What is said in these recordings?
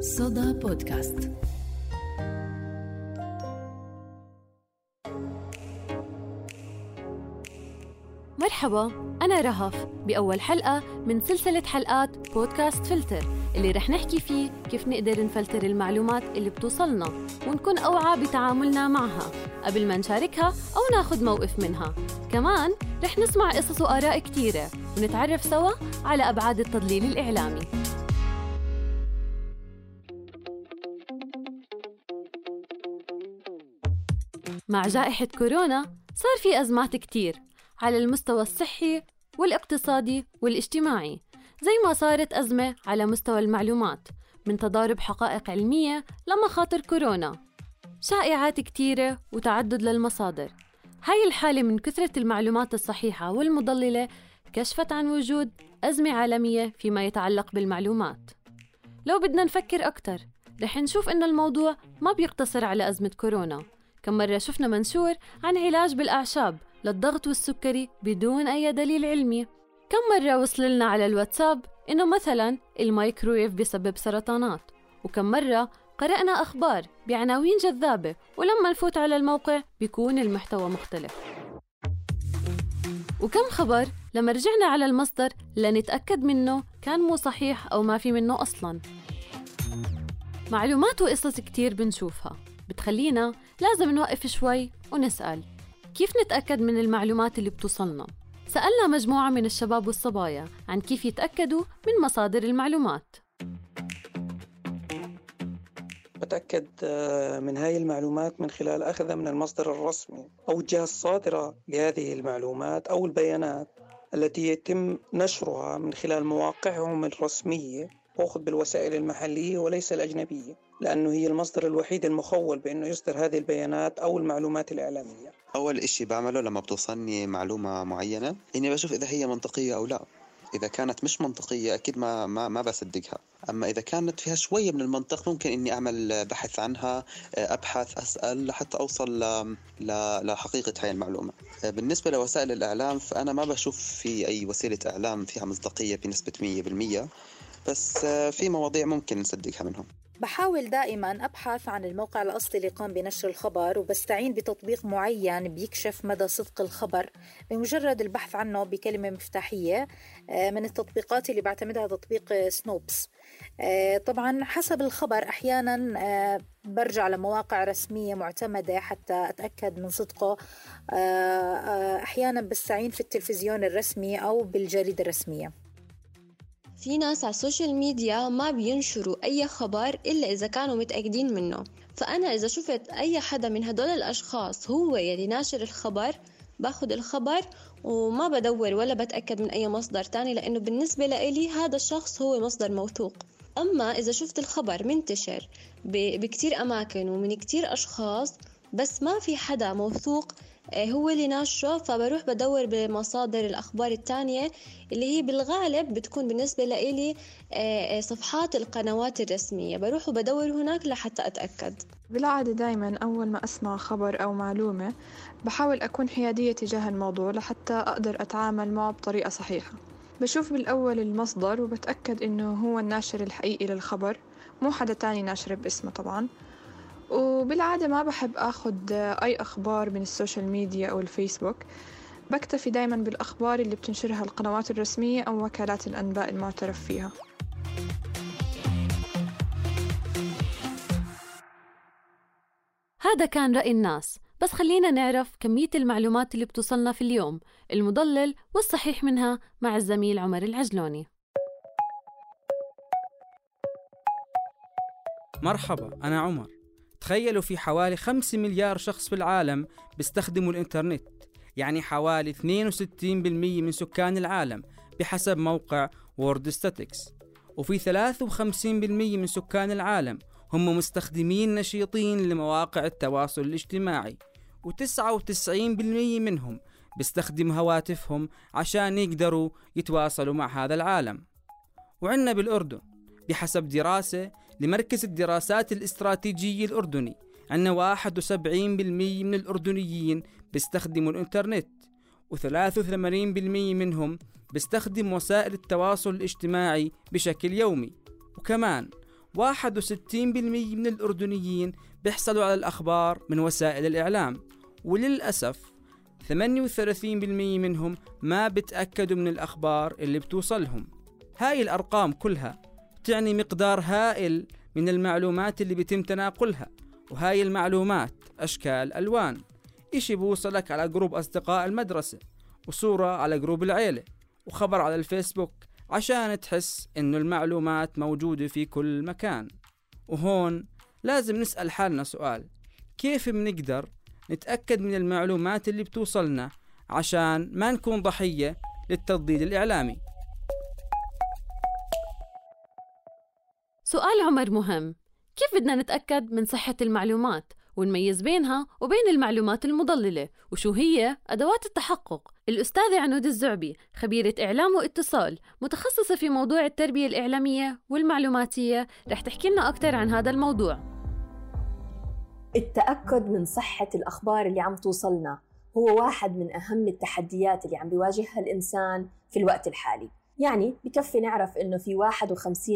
صدى بودكاست. مرحبا أنا رهف بأول حلقة من سلسلة حلقات بودكاست فلتر اللي رح نحكي فيه كيف نقدر نفلتر المعلومات اللي بتوصلنا ونكون أوعى بتعاملنا معها قبل ما نشاركها أو ناخد موقف منها. كمان رح نسمع قصص وآراء كتيرة ونتعرف سوا على أبعاد التضليل الإعلامي. مع جائحة كورونا صار في أزمات كتير على المستوى الصحي والاقتصادي والاجتماعي زي ما صارت أزمة على مستوى المعلومات من تضارب حقائق علمية لمخاطر كورونا. شائعات كتيرة وتعدد للمصادر. هاي الحالة من كثرة المعلومات الصحيحة والمضللة كشفت عن وجود أزمة عالمية فيما يتعلق بالمعلومات. لو بدنا نفكر أكتر رح نشوف إن الموضوع ما بيقتصر على أزمة كورونا. كم مرة شفنا منشور عن علاج بالأعشاب للضغط والسكري بدون أي دليل علمي. كم مرة وصل لنا على الواتساب إنه مثلا الميكرويف بسبب سرطانات وكم مرة قرأنا أخبار بعناوين جذابة ولما نفوت على الموقع بيكون المحتوى مختلف. وكم خبر لما رجعنا على المصدر لنتأكد منه كان مو صحيح أو ما في منه أصلا. معلومات وقصص كتير بنشوفها. بتخلينا لازم نوقف شوي ونسأل. كيف نتأكد من المعلومات اللي بتوصلنا؟ سألنا مجموعة من الشباب والصبايا عن كيف يتأكدوا من مصادر المعلومات. بتأكد آه، من هاي المعلومات من خلال أخذها من المصدر الرسمي أو الجهة الصادرة لهذه المعلومات أو البيانات التي يتم نشرها من خلال مواقعهم الرسمية. وأخذ بالوسائل المحلية وليس الأجنبية لأنه هي المصدر الوحيد المخول بأنه يصدر هذه البيانات أو المعلومات الإعلامية. أول إشي بعمله لما بتوصلني معلومة معينة إني بشوف إذا هي منطقية أو لا. إذا كانت مش منطقية أكيد ما ما ما بصدقها، أما إذا كانت فيها شوية من المنطق ممكن إني أعمل بحث عنها، أبحث أسأل لحتى أوصل لحقيقة هاي المعلومة. بالنسبة لوسائل الإعلام فأنا ما بشوف في أي وسيلة إعلام فيها مصداقية بنسبة 100% بس في مواضيع ممكن نصدقها منهم. بحاول دائما أبحث عن الموقع الأصلي اللي قام بنشر الخبر وبستعين بتطبيق معين بيكشف مدى صدق الخبر. بمجرد البحث عنه بكلمة مفتاحية آه، من التطبيقات اللي بعتمدها تطبيق سنوبس. آه، طبعا حسب الخبر أحيانا آه، برجع لمواقع رسمية معتمدة حتى أتأكد من صدقه. أحيانا بستعين في التلفزيون الرسمي أو بالجريدة الرسمية. في ناس على ال social media ما بينشروا أي خبر إلا إذا كانوا متأكدين منه. فأنا إذا شفت أي حدا من هدول الأشخاص هو يلي ناشر الخبر باخد الخبر وما بدور ولا بتأكد من أي مصدر تاني لأنه بالنسبة لإلي هذا الشخص هو مصدر موثوق. أما إذا شفت الخبر منتشر بكتير أماكن ومن كتير أشخاص بس ما في حدا موثوق هو اللي ناشره فبروح بدور بمصادر الأخبار التانية اللي هي بالغالب بتكون بالنسبة لإلي آه، آه، صفحات القنوات الرسمية. بروح وبدور هناك لحتى أتأكد. بالعادة دايما أول ما أسمع خبر أو معلومة بحاول أكون حيادية تجاه الموضوع لحتى أقدر أتعامل معه بطريقة صحيحة. بشوف بالأول المصدر وبتأكد إنه هو الناشر الحقيقي للخبر مو حدا تاني ناشر باسمه طبعا. وبالعادة ما بحب أخد أي أخبار من السوشيال ميديا أو الفيسبوك. بكتفي دايما بالأخبار اللي بتنشرها القنوات الرسمية أو وكالات الأنباء المعترف فيها. هذا كان رأي الناس بس خلينا نعرف كمية المعلومات اللي بتوصلنا في اليوم المضلل والصحيح منها مع الزميل عمر العجلوني. مرحبا أنا عمر. تخيلوا في حوالي 5 مليار شخص في العالم بيستخدموا الإنترنت يعني حوالي 62% من سكان العالم بحسب موقع World Statistics وفي 53% من سكان العالم هم مستخدمين نشيطين لمواقع التواصل الاجتماعي. و99% منهم بيستخدم هواتفهم عشان يقدروا يتواصلوا مع هذا العالم. وعندنا بالأردن بحسب دراسة لمركز الدراسات الاستراتيجية الأردني أن 71% من الأردنيين بيستخدموا الإنترنت و83% منهم بيستخدم وسائل التواصل الاجتماعي بشكل يومي. وكمان 61% من الأردنيين بيحصلوا على الأخبار من وسائل الإعلام. وللأسف 38% منهم ما بتأكدوا من الأخبار اللي بتوصلهم. هاي الأرقام كلها تعني مقدار هائل من المعلومات اللي بيتم تناقلها وهاي المعلومات أشكال ألوان. إشي بوصلك على group أصدقاء المدرسة وصورة على group العيلة وخبر على الفيسبوك عشان تحس إنه المعلومات موجودة في كل مكان. وهون لازم نسأل حالنا سؤال كيف بنقدر نتأكد من المعلومات اللي بتوصلنا عشان ما نكون ضحية للتضليل الإعلامي؟ سؤال عمر مهم. كيف بدنا نتأكد من صحة المعلومات ونميز بينها وبين المعلومات المضللة؟ وشو هي أدوات التحقق؟ الأستاذة عنود الزعبي خبيرة إعلام واتصال متخصصة في موضوع التربية الإعلامية والمعلوماتية رح تحكي لنا أكثر عن هذا الموضوع. التأكد من صحة الأخبار اللي عم توصلنا هو واحد من أهم التحديات اللي عم بيواجهها الإنسان في الوقت الحالي. يعني بكفي نعرف إنه في 51%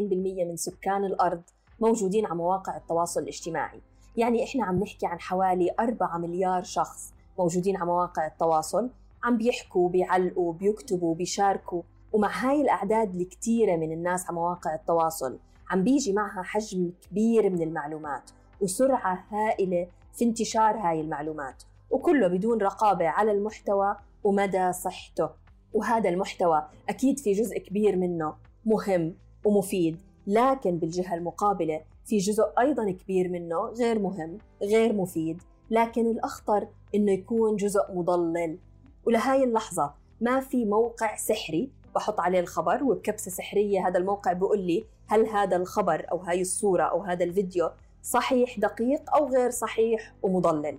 من سكان الأرض موجودين على مواقع التواصل الاجتماعي. يعني إحنا عم نحكي عن حوالي 4 مليار شخص موجودين على مواقع التواصل عم بيحكوا بيعلقوا بيكتبوا بيشاركوا. ومع هاي الأعداد الكتيرة من الناس على مواقع التواصل عم بيجي معها حجم كبير من المعلومات وسرعة هائلة في انتشار هاي المعلومات. وكله بدون رقابة على المحتوى ومدى صحته. وهذا المحتوى أكيد في جزء كبير منه مهم ومفيد لكن بالجهة المقابلة في جزء أيضا كبير منه غير مهم غير مفيد لكن الأخطر إنه يكون جزء مضلل. ولهاي اللحظة ما في موقع سحري بحط عليه الخبر وبكبسة سحرية هذا الموقع بيقول لي هل هذا الخبر أو هاي الصورة أو هذا الفيديو صحيح دقيق أو غير صحيح ومضلل.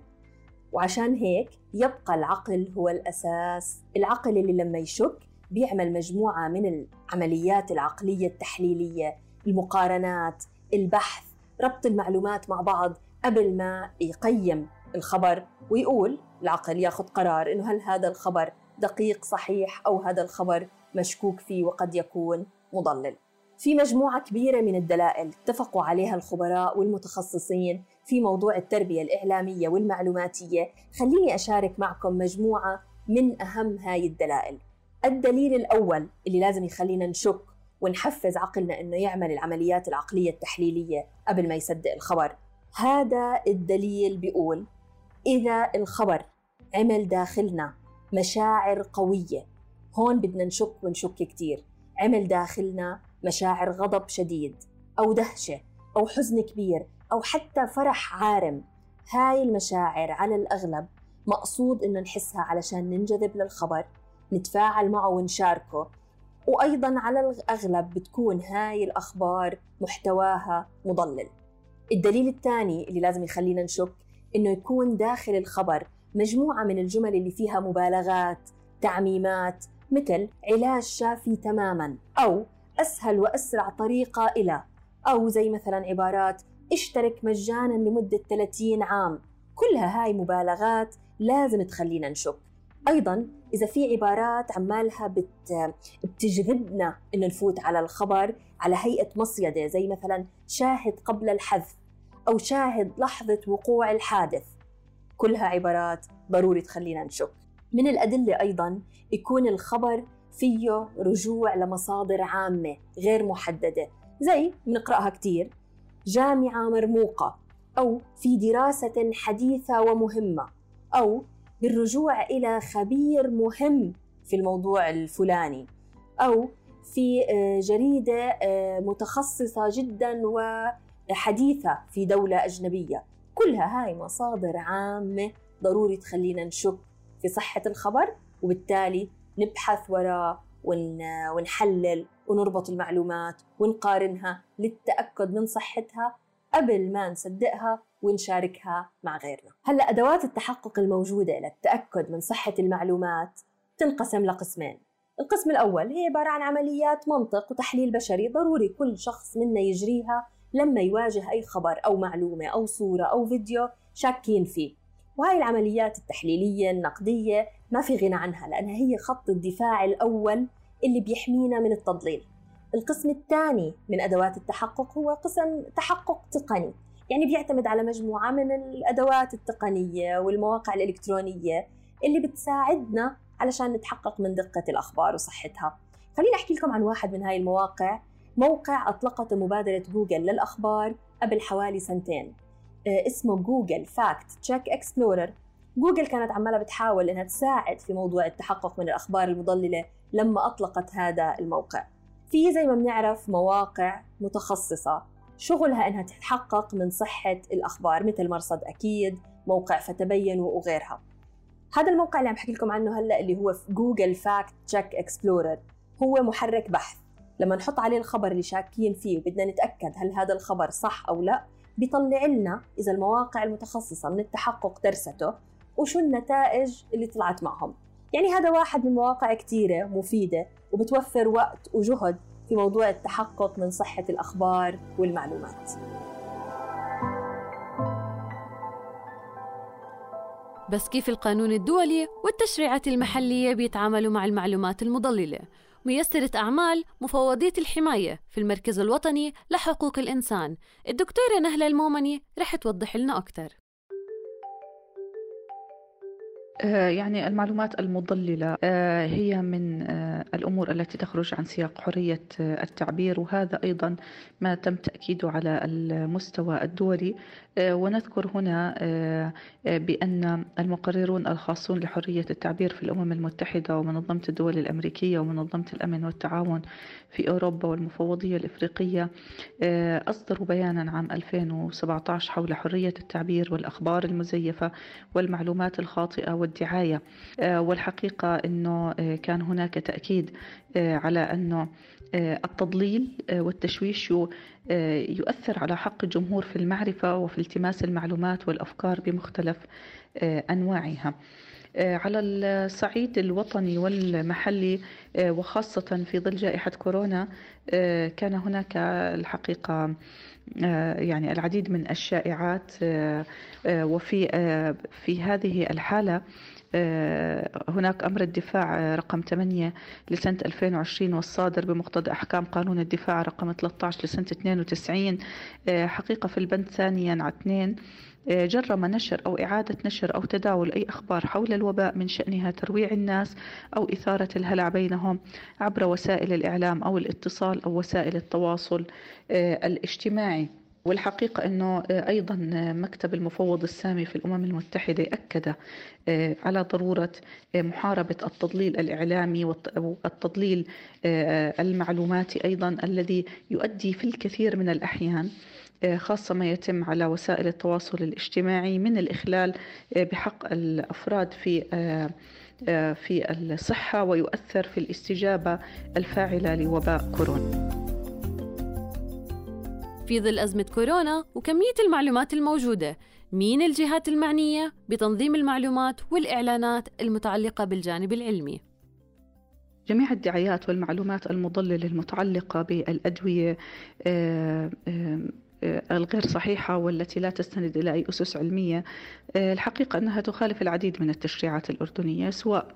وعشان هيك يبقى العقل هو الأساس العقل اللي لما يشك بيعمل مجموعة من العمليات العقلية التحليلية المقارنات البحث ربط المعلومات مع بعض قبل ما يقيم الخبر ويقول العقل ياخذ قرار إنه هل هذا الخبر دقيق صحيح أو هذا الخبر مشكوك فيه وقد يكون مضلل. في مجموعة كبيرة من الدلائل اتفقوا عليها الخبراء والمتخصصين في موضوع التربية الإعلامية والمعلوماتية، خليني أشارك معكم مجموعة من أهم هاي الدلائل. الدليل الأول اللي لازم يخلينا نشك ونحفز عقلنا إنه يعمل العمليات العقلية التحليلية قبل ما يصدق الخبر. هذا الدليل بيقول إذا الخبر عمل داخلنا مشاعر قوية هون بدنا نشك ونشك كتير عمل داخلنا مشاعر غضب شديد أو دهشة أو حزن كبير أو حتى فرح عارم. هاي المشاعر على الأغلب مقصود إنه نحسها علشان ننجذب للخبر نتفاعل معه ونشاركه. وأيضا على الأغلب بتكون هاي الأخبار محتواها مضلل. الدليل الثاني اللي لازم يخلينا نشك إنه يكون داخل الخبر مجموعة من الجمل اللي فيها مبالغات تعميمات مثل علاج شافي تماما أو أسهل وأسرع طريقة إلى أو زي مثلا عبارات اشترك مجانا لمدة 30 عام. كلها هاي مبالغات لازم تخلينا نشك. أيضا إذا في عبارات عمالها بت... بتجذبنا إنه نفوت على الخبر على هيئة مصيدة زي مثلا شاهد قبل الحذف أو شاهد لحظة وقوع الحادث. كلها عبارات ضروري تخلينا نشك. من الأدلة أيضا يكون الخبر فيه رجوع لمصادر عامة غير محددة زي بنقرأها كثير جامعة مرموقة أو في دراسة حديثة ومهمة أو بالرجوع إلى خبير مهم في الموضوع الفلاني أو في جريدة متخصصة جدا وحديثة في دولة أجنبية. كلها هاي مصادر عامة ضروري تخلينا نشك في صحة الخبر وبالتالي نبحث وراه ونحلل ونربط المعلومات ونقارنها للتأكد من صحتها قبل ما نصدقها ونشاركها مع غيرنا. هلأ أدوات التحقق الموجودة للتأكد من صحة المعلومات تنقسم لقسمين. القسم الأول هي عبارة عن عمليات منطق وتحليل بشري ضروري كل شخص منا يجريها لما يواجه أي خبر أو معلومة أو صورة أو فيديو شاكين فيه. وهاي العمليات التحليلية النقدية ما في غنى عنها لأنها هي خط الدفاع الأول اللي بيحمينا من التضليل. القسم الثاني من أدوات التحقق هو قسم تحقق تقني يعني بيعتمد على مجموعة من الأدوات التقنية والمواقع الإلكترونية اللي بتساعدنا علشان نتحقق من دقة الأخبار وصحتها. خليني أحكي لكم عن واحد من هاي المواقع موقع أطلقته مبادرة جوجل للأخبار قبل حوالي سنتين. اسمه Google Fact Check Explorer جوجل كانت عمالة بتحاول إنها تساعد في موضوع التحقق من الأخبار المضللة لما أطلقت هذا الموقع. في زي ما بنعرف مواقع متخصصة شغلها إنها تتحقق من صحة الأخبار مثل مرصد أكيد موقع فتبينوا وغيرها. هذا الموقع اللي عم بحكي لكم عنه هلأ اللي هو Google Fact Check Explorer هو محرك بحث. لما نحط عليه الخبر اللي شاكين فيه وبدنا نتأكد هل هذا الخبر صح أو لا بيطلع لنا إذا المواقع المتخصصة من التحقق درسته وشو النتائج اللي طلعت معهم. يعني هذا واحد من مواقع كثيرة مفيدة وبتوفر وقت وجهد في موضوع التحقق من صحة الأخبار والمعلومات. بس كيف القانون الدولي والتشريعات المحلية بيتعاملوا مع المعلومات المضللة؟ ميسرة أعمال مفوضية الحماية في المركز الوطني لحقوق الإنسان. الدكتورة نهلة المومني رح توضح لنا أكثر يعني المعلومات المضللة آه، هي من آه، الأمور التي تخرج عن سياق حرية التعبير وهذا أيضا ما تم تأكيده على المستوى الدولي. ونذكر هنا بأن المقررون الخاصون لحرية التعبير في الأمم المتحدة ومنظمة الدول الأمريكية ومنظمة الأمن والتعاون في أوروبا والمفوضية الإفريقية أصدروا بيانا عام 2017 حول حرية التعبير والأخبار المزيفة والمعلومات الخاطئة والدعاية. آه، والحقيقة أنه آه، كان هناك تأكيد آه، على أنه التضليل والتشويش يؤثر على حق الجمهور في المعرفة وفي التماس المعلومات والأفكار بمختلف أنواعها. على الصعيد الوطني والمحلي وخاصة في ظل جائحة كورونا كان هناك الحقيقة يعني العديد من الشائعات وفي في هذه الحالة هناك أمر الدفاع رقم 8 لسنة 2020 والصادر بمقتضى أحكام قانون الدفاع رقم 13 لسنة 92 حقيقة في البند ثانيا على 2 جرم نشر أو إعادة نشر أو تداول أي أخبار حول الوباء من شأنها ترويع الناس أو إثارة الهلع بينهم عبر وسائل الإعلام أو الاتصال أو وسائل التواصل آه، الاجتماعي. والحقيقة أنه آه، أيضا مكتب المفوض السامي في الأمم المتحدة أكد آه، على ضرورة محاربة التضليل الإعلامي والتضليل المعلوماتي أيضا الذي يؤدي في الكثير من الأحيان آه، خاصة ما يتم على وسائل التواصل الاجتماعي من الإخلال آه، بحق الأفراد في آه، في الصحة ويؤثر في الاستجابة الفاعلة لوباء كورونا. في ظل أزمة كورونا وكمية المعلومات الموجودة، مين الجهات المعنية بتنظيم المعلومات والإعلانات المتعلقة بالجانب العلمي؟ جميع الدعايات والمعلومات المضللة المتعلقة بالأدوية آه، الغير صحيحة والتي لا تستند إلى أي أسس علمية آه، الحقيقة أنها تخالف العديد من التشريعات الأردنية سواء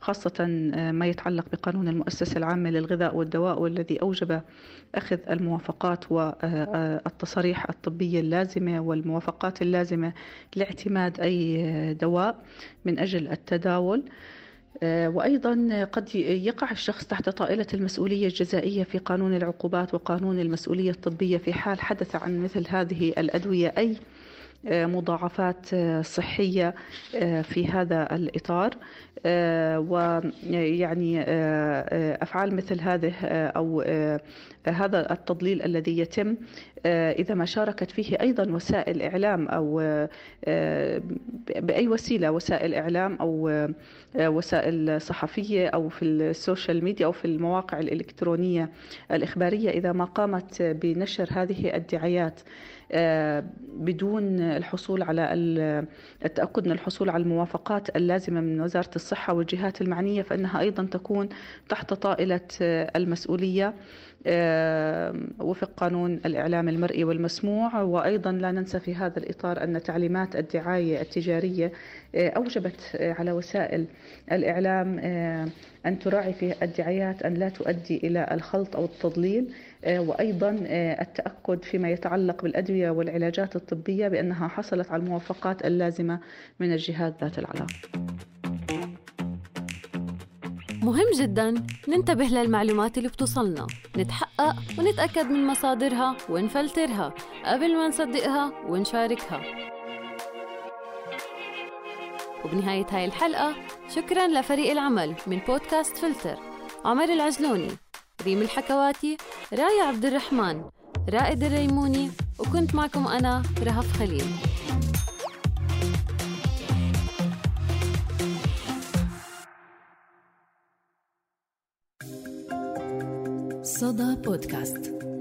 خاصة آه، ما يتعلق بقانون المؤسسة العامة للغذاء والدواء والذي أوجب أخذ الموافقات والتصاريح الطبية اللازمة والموافقات اللازمة لاعتماد أي دواء من أجل التداول. آه، وأيضا قد يقع الشخص تحت طائلة المسؤولية الجزائية في قانون العقوبات وقانون المسؤولية الطبية في حال حدث عن مثل هذه الأدوية. أي آه، مضاعفات آه، صحية في هذا الإطار. ويعني أفعال مثل هذه أو هذا التضليل الذي يتم إذا ما شاركت فيه أيضا وسائل إعلام أو بأي وسيلة وسائل إعلام أو وسائل صحفية أو في السوشيال ميديا أو في المواقع الإلكترونية الإخبارية إذا ما قامت بنشر هذه الدعايات بدون الحصول على التأكد من الحصول على الموافقات اللازمة من وزارة الصحة والجهات المعنية فإنها أيضا تكون تحت طائلة المسؤولية وفق قانون الإعلام المرئي والمسموع. وأيضا لا ننسى في هذا الإطار أن تعليمات الدعاية التجارية أوجبت على وسائل الإعلام أن تراعي في الدعايات أن لا تؤدي إلى الخلط أو التضليل. وأيضا التأكد فيما يتعلق بالأدوية والعلاجات الطبية بأنها حصلت على الموافقات اللازمة من الجهات ذات العلاقة مهم جدا. ننتبه للمعلومات اللي بتوصلنا. نتحقق ونتأكد من مصادرها ونفلترها. قبل ما نصدقها ونشاركها. وبنهاية هاي الحلقة شكرا لفريق العمل من بودكاست فلتر. عمر العجلوني. ريم الحكواتي راية عبد الرحمن رائد الريموني وكنت معكم أنا رهف خليل. صدى بودكاست.